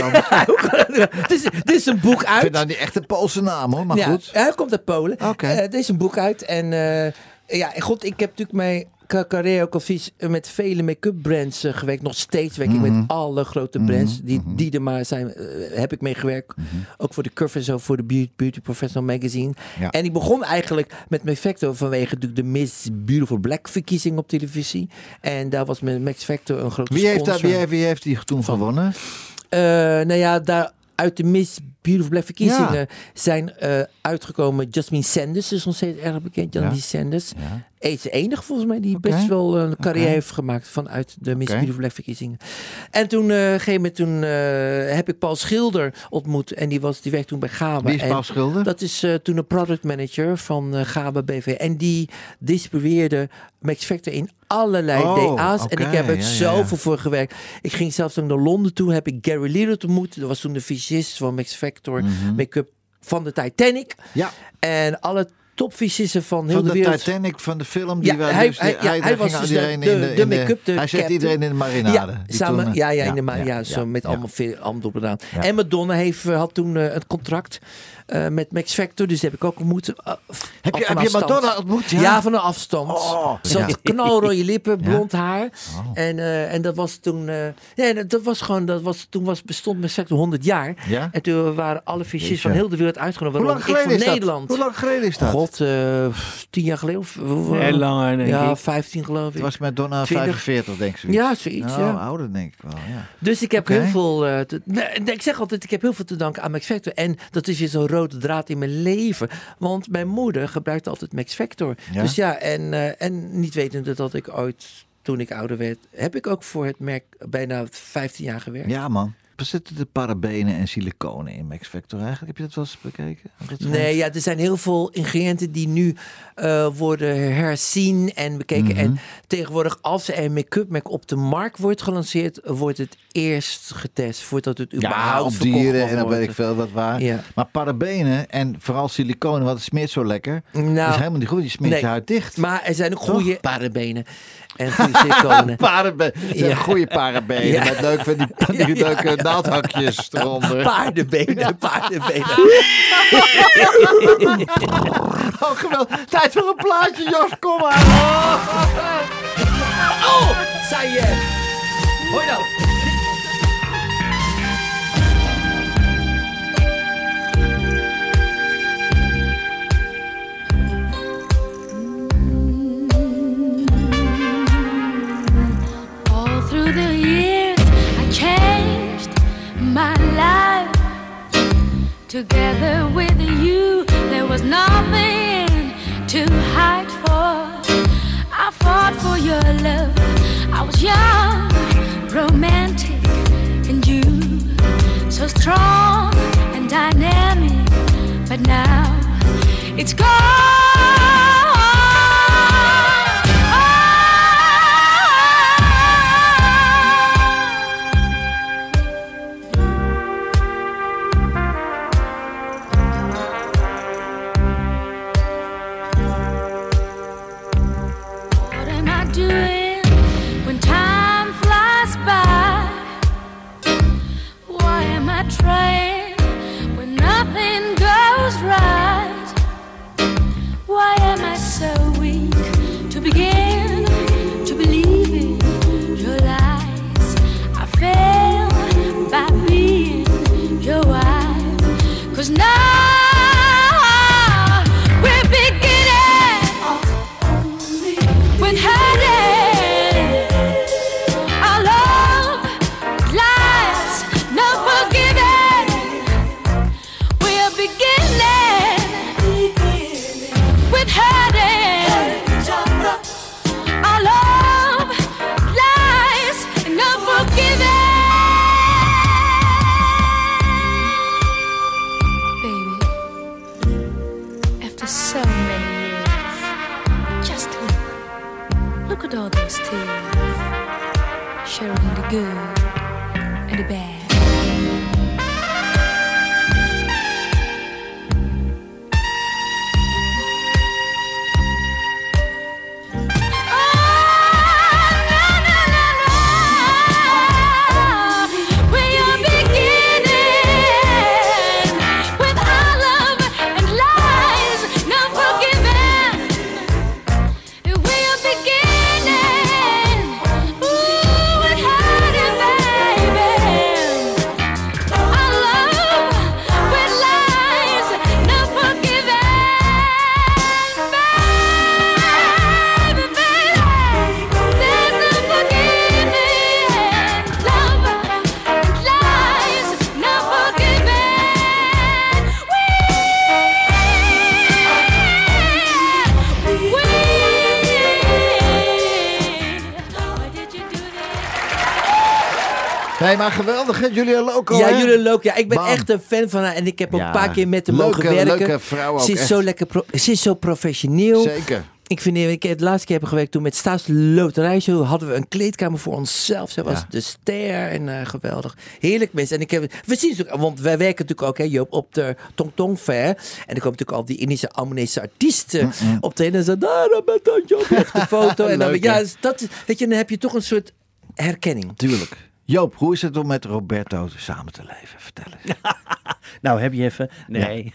kan het? Is, het is een boek Ik uit. vind nou niet echt een Poolse naam hoor, maar ja, goed. Hij komt uit Polen. Oké. Eh, er is een boek uit. En eh, ja, god, ik heb natuurlijk mijn ca- carrière ook al vies met vele make-up brands eh, gewerkt. Nog steeds werk ik Mhm. met alle grote brands die, die er maar zijn. eh, heb ik mee gewerkt. Ook voor de Curve en zo, voor de Beauty, Beauty Professional Magazine. Ja. En ik begon eigenlijk met mijn Factor vanwege natuurlijk de Miss Beautiful Black verkiezing op televisie. En daar was met Max Factor een grote Wie heeft, sponsor. wie, heeft, wie heeft die toen gewonnen? Eh, nou ja, daar uit de Miss Beautiful Black verkiezingen Ja. zijn eh, uitgekomen Jasmine Sanders, is nog steeds erg bekend. Jasmine Sanders. Ja. Is de enige volgens mij die best wel een carrière heeft gemaakt vanuit de Miss. Beautiful Black verkiezingen. En toen, eh, een gegeven toen eh, heb ik Paul Schilder ontmoet. En die, was, die werkte toen bij Gaba. Wie is En Paul Schilder? Dat is eh, toen een product manager van eh Gaba BV. En die distribueerde Max Factor in allerlei Oh, DA's. En ik heb er ja, ja, ja. zoveel voor gewerkt. Ik ging zelfs naar Londen toe. Heb ik Gary Lear ontmoet. Dat was toen de fysicist van Max Factor. Mhm. Make-up van de Titanic. Ja, En alle topfysisten van heel van de de wereld. Titanic, van de film. Die Ja, wij hij- dus- hij- ja, hij was dus iedereen de- in de- de make-up, de Hij zet iedereen in de marinade. Ja, samen, toen, ja, ja, in de ma- ja, zo met ja. allemaal veel allemaal. Ja. En Madonna heeft, eh, had toen eh, een contract eh, met Max Factor, dus die heb ik ook ontmoet. eh, Heb je, heb je. Madonna ontmoet? Ja, van een afstand. Oh, Ze had ja. lippen, blond haar. Oh. En, eh, en dat was toen... eh ja, dat- dat was gewoon... Dat was, toen was, bestond Max Factor 100 jaar. Ja? En toen waren alle Jeetje. van heel de wereld uitgenodigd. Hoe lang geleden van is dat? Nederland. Hoe lang geleden is dat? God, eh, tien jaar geleden? Of, Heel langer, denk ja, ik. 15 geloof ik. Het was met Donna 20. 45, denk ik. Ja, zoiets, Oh, ja. ouder denk ik wel, ja. Dus ik heb heel veel. eh, te- nee, nee, ik zeg altijd, ik heb heel veel te danken aan Max Factor. En dat is weer zo'n rode draad in mijn leven. Want mijn moeder gebruikte altijd Max Factor. Ja? Dus ja, en, eh, en niet wetende dat ik ooit, toen ik ouder werd, heb ik ook voor het merk bijna 15 jaar gewerkt. Ja, man. Er zitten de parabenen en siliconen in Max Factor eigenlijk. Heb je dat wel eens bekeken? Nee, ja, er zijn heel veel ingrediënten die nu eh, worden herzien en bekeken. Mhm. En tegenwoordig, als er een make-up merk op de markt wordt gelanceerd, wordt het eerst getest voordat het Ja, überhaupt op verkocht dieren en dan weet ik veel wat waar. Ja. Maar parabenen en vooral siliconen, want het smeert zo lekker. Nou, dat is helemaal niet goed. Je smeert nee. je huid dicht. Maar er zijn ook goede paardenbenen en. Het zijn Ja. goede parabenen. Ja. Met leuk van die, Ja, leuke naaldhakjes eronder. paardenbenen, paardenbenen. Oh, geweldig. Tijd voor een plaatje, Jos. Kom maar. Oh, zei je. Hoi nou. Geweldig, hè? Julia Loco, Ja, hè? jullie leuk. Ja, ik ben Bam. echt een fan van haar. En ik heb ook een paar keer met haar mogen werken. leuke vrouw ook, Ze is, echt. zo lekker pro- ze is zo professioneel. Zeker. Ik vind, ik heb de laatste keer hebben gewerkt toen met Staatsloterijshow hadden we een kleedkamer voor onszelf. Zij was Ja. de ster en eh, geweldig. Heerlijk mensen. En ik heb, we zien ze ook, want wij werken natuurlijk ook hè, Joop, op de Tong Tong Fair. En dan komen natuurlijk al die Indische Amonese artiesten op de en zo, daar je Joop, de foto. en dan, Leuk, ja, dus dat, weet je, dan heb je toch een soort herkenning. Tuurlijk. Joop, hoe is het om met Roberto samen te leven? Vertel eens. Nou, heb je even? Nee.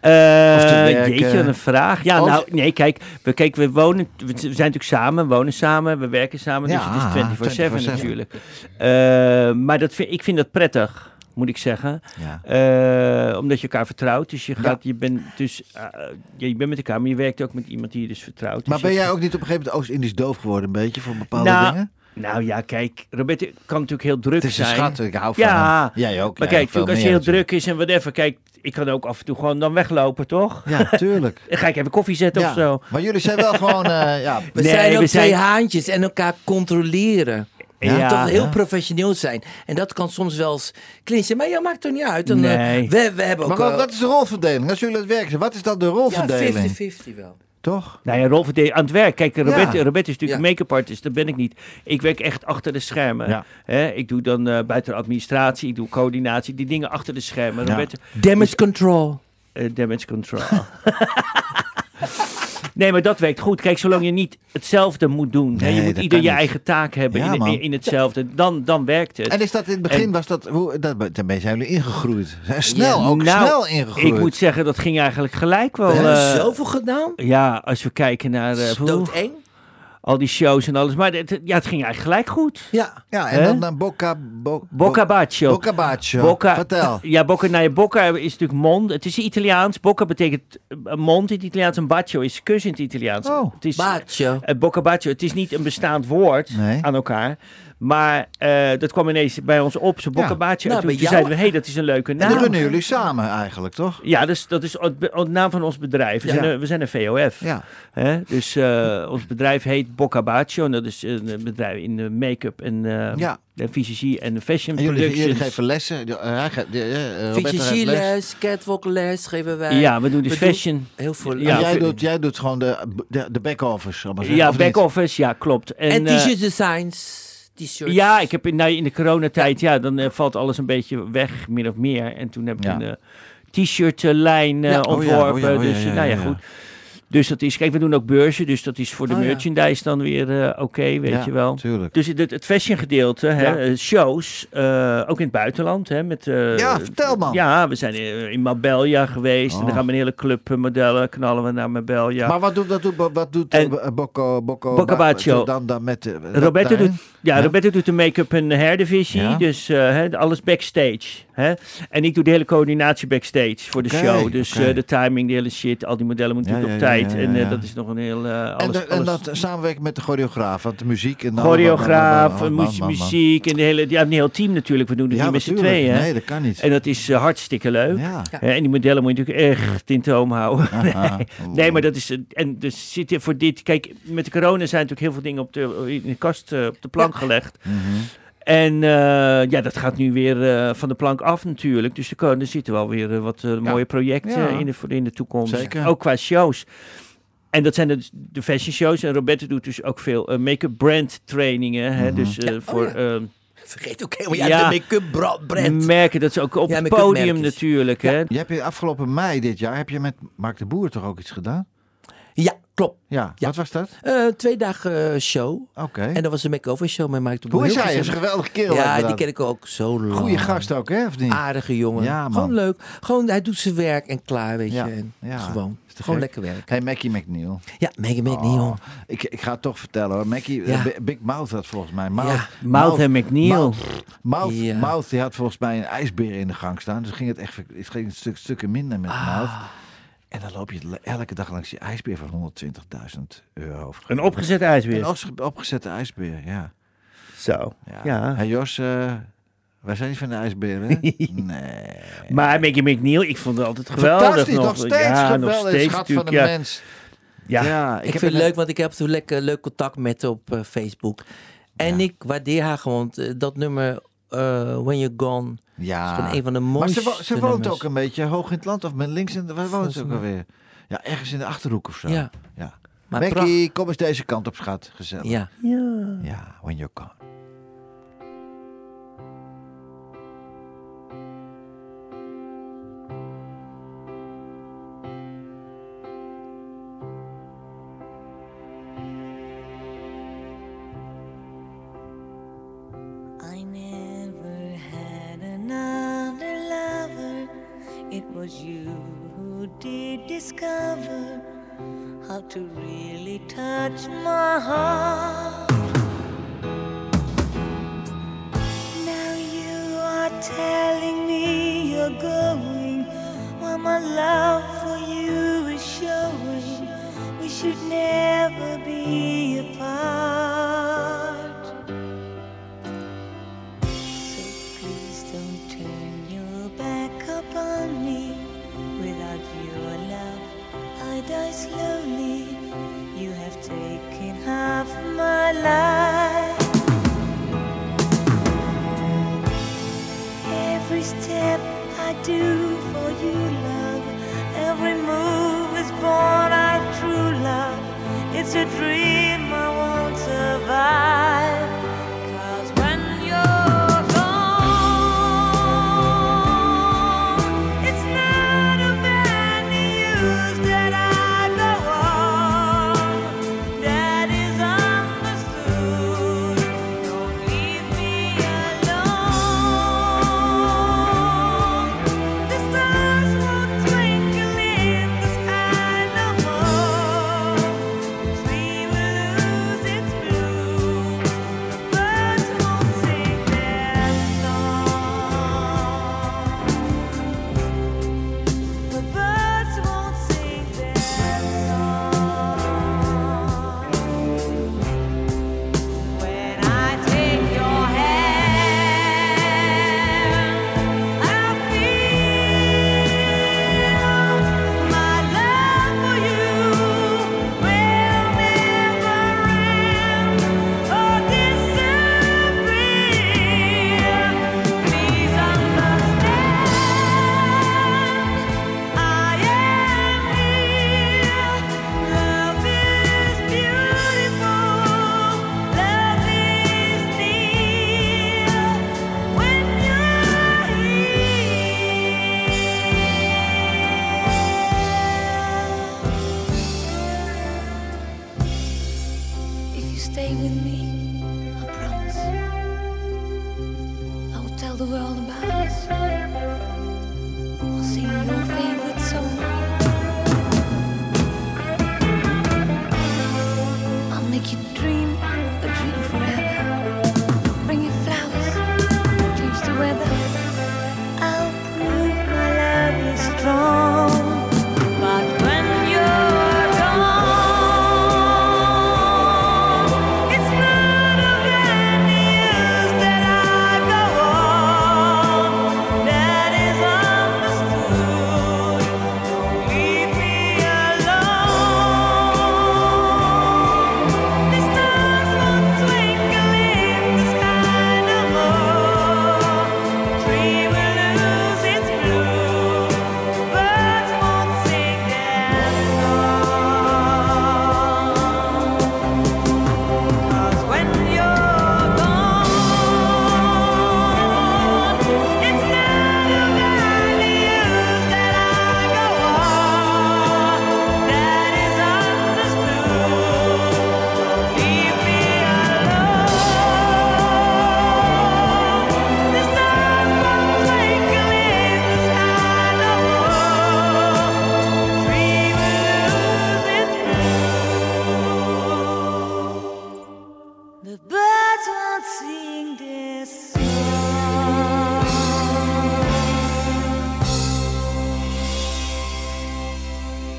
Eh, Of te werken. jeetje, een vraag. Ja, nou, nee, kijk, we, kijk, we wonen, we zijn natuurlijk samen, wonen samen, we werken samen, dus Ja, het is 24-7 24/7. natuurlijk. Eh, maar dat vind, ik vind dat prettig, moet ik zeggen. Ja. Eh, omdat je elkaar vertrouwt, dus je Ja. gaat, je bent dus, eh, ja, je bent met elkaar, maar je werkt ook met iemand die je dus vertrouwt. Maar Dus ben jij ook niet op een gegeven moment Oost-Indisch doof geworden, een beetje, voor bepaalde Nou, dingen? Nou ja, kijk, Roberto kan natuurlijk heel druk Het is een zijn. schat, ik hou van Ja, hem. Jij ook. Maar jij kijk, als je heel natuurlijk. druk is en whatever, kijk, ik kan ook af en toe gewoon dan weglopen, toch? Ja, tuurlijk. Dan ga ik even koffie zetten Ja, of zo. Maar jullie zijn wel gewoon, eh, ja, We Nee, zijn ook we twee zijn- haantjes en elkaar controleren. Ja, Ja, toch heel ja. professioneel zijn. En dat kan soms wel eens klinken. Maar ja, maakt toch niet uit. Dan, eh, Nee. we, we hebben ook... Maar wat, wat is de rolverdeling? Als jullie het werk zijn, wat is dan de ja, rolverdeling? 50-50 wel. Toch? Nou ja, rolverdeling aan het werk. Kijk, Roberto, Ja. Roberto is natuurlijk Ja. een make-up artist, dat ben ik niet. Ik werk echt achter de schermen. Ja. Hè, ik doe dan eh, buiten de administratie, ik doe coördinatie, die dingen achter de schermen. Ja. Roberto, Damage control. eh, damage control. nee, maar dat werkt goed. Kijk, zolang je niet hetzelfde moet doen. hè, Nee, je moet ieder je niet. eigen taak hebben Ja, in, in, in hetzelfde. Dan, dan werkt het. En is dat in het begin, En- was dat, hoe, dat, daarmee zijn jullie ingegroeid. Zijn snel, ook Nou, snel ingegroeid. Ik moet zeggen, dat ging eigenlijk gelijk wel. We hebben eh, zoveel gedaan. ja, als we kijken naar eh, Dood hoe- 1. Al die shows en alles. Maar het, ja, het ging eigenlijk gelijk goed. Ja. Ja, en dan, dan Boca... Bo, Bocca Baccio. Bocca Baccio. Bocca, Vertel. Ja, bocca, nou ja, bocca is natuurlijk mond. Het is Italiaans. Bocca betekent eh, mond in het Italiaans. En baccio is kus in het Italiaans. Oh. het is, Baatje. eh, bocca baccio. Het is niet een bestaand woord Nee. aan elkaar. Maar eh, dat kwam ineens bij ons op. Ja. baccio. Nou, en toen, zeiden we, hé, hey, dat is een leuke En naam. die runnen jullie samen eigenlijk, toch? Ja, dus, dat is het de naam van ons bedrijf. We, Ja. zijn, een, we zijn een VOF. Ja. Hè? Dus eh, ons bedrijf heet Bocca Baccio. En dat is een bedrijf in de make-up en eh Ja. de fysiologie en de fashion En jullie, geven lessen. Ja, eh, geeft les. Fysiologie-les, catwalk-les geven wij. Ja, we doen dus We doen fashion. Heel veel. En Ja, jij, doet, jij doet gewoon de, de, de back-office. Ja, back-office, ja, klopt. En, En eh, t-shirt designs. T-shirts. ja, ik heb in, nou, in de coronatijd, ja, dan eh, valt alles een beetje weg, min of meer. En toen heb ik Ja. een oh ja, ontworpen. oh ja, oh ja, dus ja, nou ja. goed. Dus dat is, kijk, we doen ook beurzen, dus dat is voor de Oh ja. merchandise dan weer eh, oké, weet Ja, je wel. Tuurlijk. Dus het, het fashion gedeelte, hè, Ja. eh, shows, eh, ook in het buitenland. Hè, met, eh, Ja, vertel, man. Ja, we zijn in Marbella geweest en Oh. dan gaan we een hele club modellen, knallen we naar Marbella. Maar wat doet, wat doet, wat doet En- Bocco, Bocco, Bocca Ba- Baccio. dan, dan met... Roberto daarin? doet, ja, Ja. Roberto doet de make-up en hair divisie, Ja. dus hè, alles backstage. Hè? En ik doe de hele coördinatie backstage voor de show. Dus eh, de timing, de hele shit, al die modellen moeten Ja, natuurlijk ja, op ja, tijd. ja, En eh, dat is nog een heel... eh, En, alles, de- en alles- dat samenwerken met de choreograaf, want de muziek... En choreograaf, man, man, man. muziek en de hele, ja, een heel team natuurlijk. We doen het Ja, niet met z'n tweeën. hè. Nee, dat kan niet. En dat is eh, hartstikke leuk. en die modellen moet je natuurlijk echt in toom houden. Aha. Nee, maar dat is. eh, En dus zit er voor dit. Kijk, met de corona zijn natuurlijk heel veel dingen op de, in de kast, eh, op de plank gelegd. Mhm. En eh, ja, dat gaat nu weer eh, van de plank af natuurlijk. Dus er, komen, er zitten wel weer eh, wat mooie projecten Ja. in, de, in de toekomst. Zeker. Ook qua shows. En dat zijn de, de fashion shows. En Roberto doet dus ook veel make-up brand trainingen. Hè? Mhm. Dus Ja, oh voor ja. eh, vergeet ook helemaal. Ja, Ja. de make-up bra- brand. merken dat ze ook op Ja, het podium natuurlijk. Hè? Je hebt in afgelopen mei dit jaar heb je met Mark de Boer toch ook iets gedaan? Klopt. Ja, Ja. wat was dat? Eh, twee dagen eh, show. Oké. En dat was een make-over show met Mike de Boer. Hoe is hij? Hij is een geweldige kerel. Ja, die ken ik ook zo lang. Goeie gast ook, hè? Of niet? Aardige jongen. Ja, man. Gewoon leuk. Gewoon, hij doet zijn werk en klaar, weet Ja, je. En ja. Gewoon, gewoon lekker werk. Hey, Mackie McNeil. Ja, Megan McNeil. Oh, ik, ik ga het toch vertellen hoor. Mackie, Ja. eh, Bi- Big Mouth had volgens mij. Mouth, Ja. Mouth en McNeil. Mouth, Mouth, Ja. Mouth, die had volgens mij een ijsbeer in de gang staan. Dus ging het echt het ging een stuk, stukken minder met Ah. Mouth. En dan loop je elke dag langs die ijsbeer van 120.000 euro. Een opgezet ijsbeer. Een opge- opgezette ijsbeer, ja. Zo. Ja. Ja. Hey Jos, eh, wij zijn niet van de ijsberen. nee. Maar Maggie McNeil, ik vond het altijd geweldig. Fantastisch, nog, steeds ja, geweldig. nog steeds schat van Ja. mens. Ja. Ja, Ik, heb vind het een- leuk, want ik heb toen lekker leuk contact met haar op eh, Facebook. En Ja. ik waardeer haar gewoon. eh, Dat nummer When You're Gone Ja. een van de Maar mooiste ze, wo- ze woont nummers. ook een beetje hoog in het land. Of met links in de... Waar woont ze ook alweer? Ja, ergens in de Achterhoek of zo. Ja. ja. Maar Becky, kom eens deze kant op, schat. Gezellig. Ja. Ja, when you're gone. Discover how to really touch my heart. Now you are telling me you're going while my love for you is showing. We should never be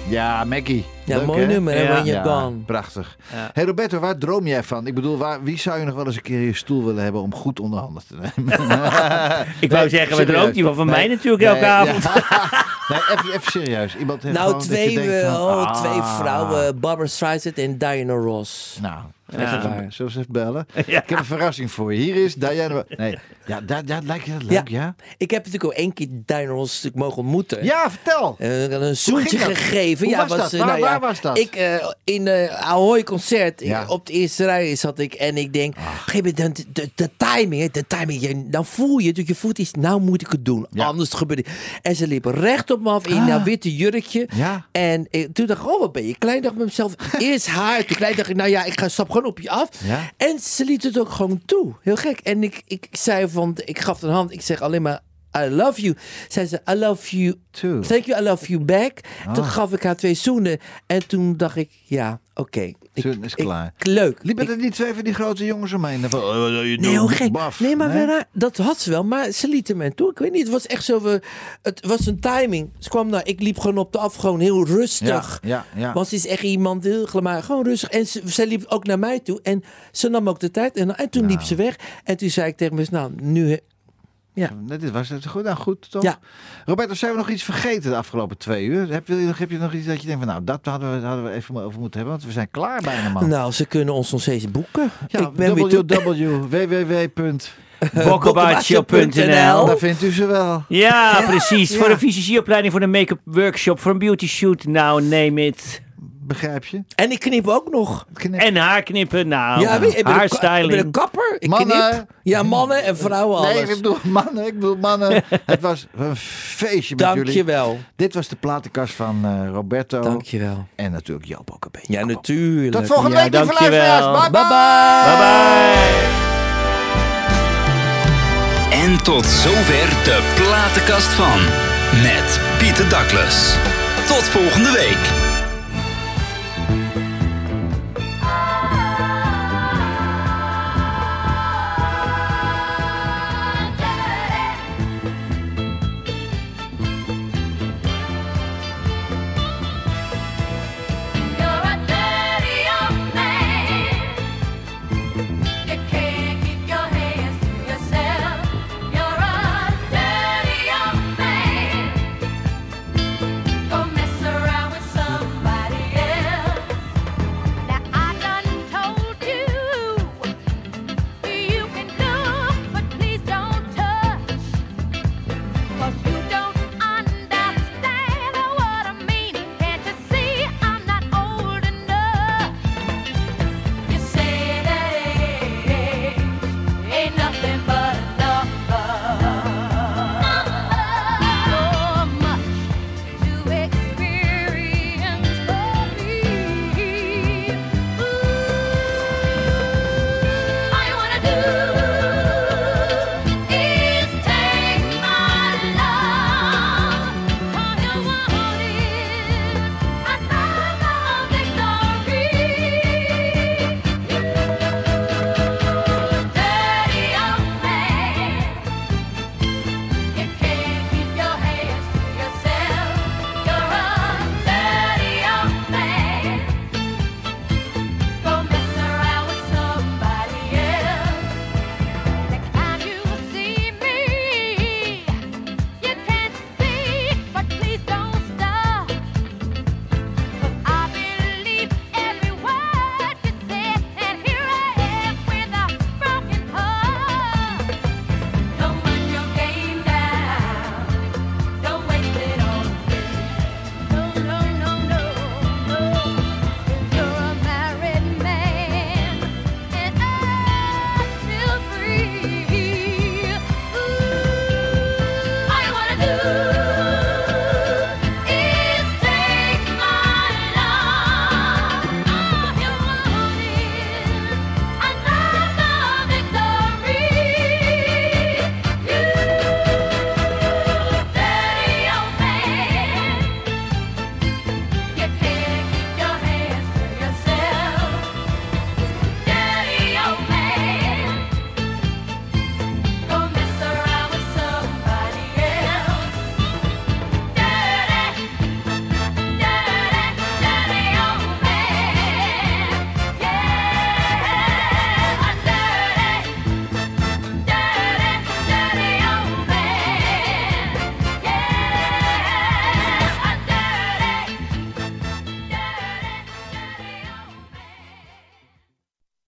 Ja, Maggie. Ja, Leuk, mooi hè? nummer, hè. When You're Ja, Gone. prachtig. Ja. Hey Roberto, waar droom jij van? Ik bedoel, waar, wie zou je nog wel eens een keer in je stoel willen hebben om goed onder handen te nemen? Ik wou zeggen, serieus. droomt hij van? Van mij natuurlijk elke avond. nee, even, even serieus. Iemand heeft Nou, gewoon dat je twee, denkt eh, van, oh, ah. twee vrouwen. Barbara Streisand en Diana Ross. Nou, Ja. waar. Zullen we even bellen? Ja. Ik heb een verrassing voor je. Hier is Diana... Nee, ja, da, da, lijkt je dat leuk, ja? Ik heb natuurlijk ook één keer Diana Ross natuurlijk mogen ontmoeten. Ja, vertel. Eh, een zoentje dat? gegeven. Hoe ja, was dat? eh, Waar- nou ja, waar was dat? Ik eh, in eh Ahoy concert. ik-. Ah. op de eerste rij zat ik en ik denk, gegeven moment, de, de, de timing, de timing, je, dan voel je, dat je voelt iets, nou moet ik het doen, Ja. anders gebeurt het. En ze liep recht op me af in dat witte jurkje. Ja. En toen dacht ik, oh wat ben je klein, dacht ik bij mezelf, eerst haar, toen klein dacht ik, nou ja, ik ga stap gewoon op je af. Ja. En ze liet het ook gewoon toe, heel gek. En ik, ik zei van, ik gaf een hand, ik zeg alleen maar, I love you. Zei ze, I love you Too. Thank you, I love you back. Toen Ah. gaf ik haar twee zoenen. En toen dacht ik, ja, oké. Ik- Zoen is ik- klaar. Leuk. Liepen Ik- er niet twee van die grote jongens omheen? Van, oh, wat je Nee, doen? hoe gek. Baf. Nee, maar Nee? Vera, dat had ze wel. Maar ze liet hem toe. Ik weet niet, het was echt zo... we- Het was een timing. Ze kwam naar, ik liep gewoon op de af, gewoon heel rustig. Ja, ja, ja. Want ze is echt iemand heel maar gewoon rustig. En ze, zij liep ook naar mij toe. En ze nam ook de tijd. En, en toen liep ze weg. En toen zei ik tegen me, nou, nu... Ja. Dit was het goed. Nou, goed, toch? Ja. Roberto, zijn we nog iets vergeten de afgelopen twee uur? Heb je, nog- heb je nog iets dat je denkt van, nou, dat hadden we, hadden we even over moeten hebben, want we zijn klaar bijna, man. Nou, ze kunnen ons nog steeds boeken. ja, ik ben Daar vindt u ze wel. Ja, precies. Ja. Voor een fysicieopleiding, voor een make-up workshop, voor een beauty shoot. Nou, name it. Begrijp je? En ik knip ook nog. Knip. En haarknippen, nou, Ja, weet ik ben een Ik ben een kapper. Ik Mannen. knip. Ja, mannen en vrouwen alles. Nee, ik bedoel mannen, ik bedoel mannen. Het was een feestje met jullie. Dankjewel. Dit was de platenkast van eh, Roberto. Dankjewel. En natuurlijk Joop ook een beetje. Ja, natuurlijk. Tot volgende Ja, week, lieve dankjewel. luisteraars. Bye bye. Bye bye. Bye bye. En tot zover de platenkast van. Met Pieter Douglas. Tot volgende week.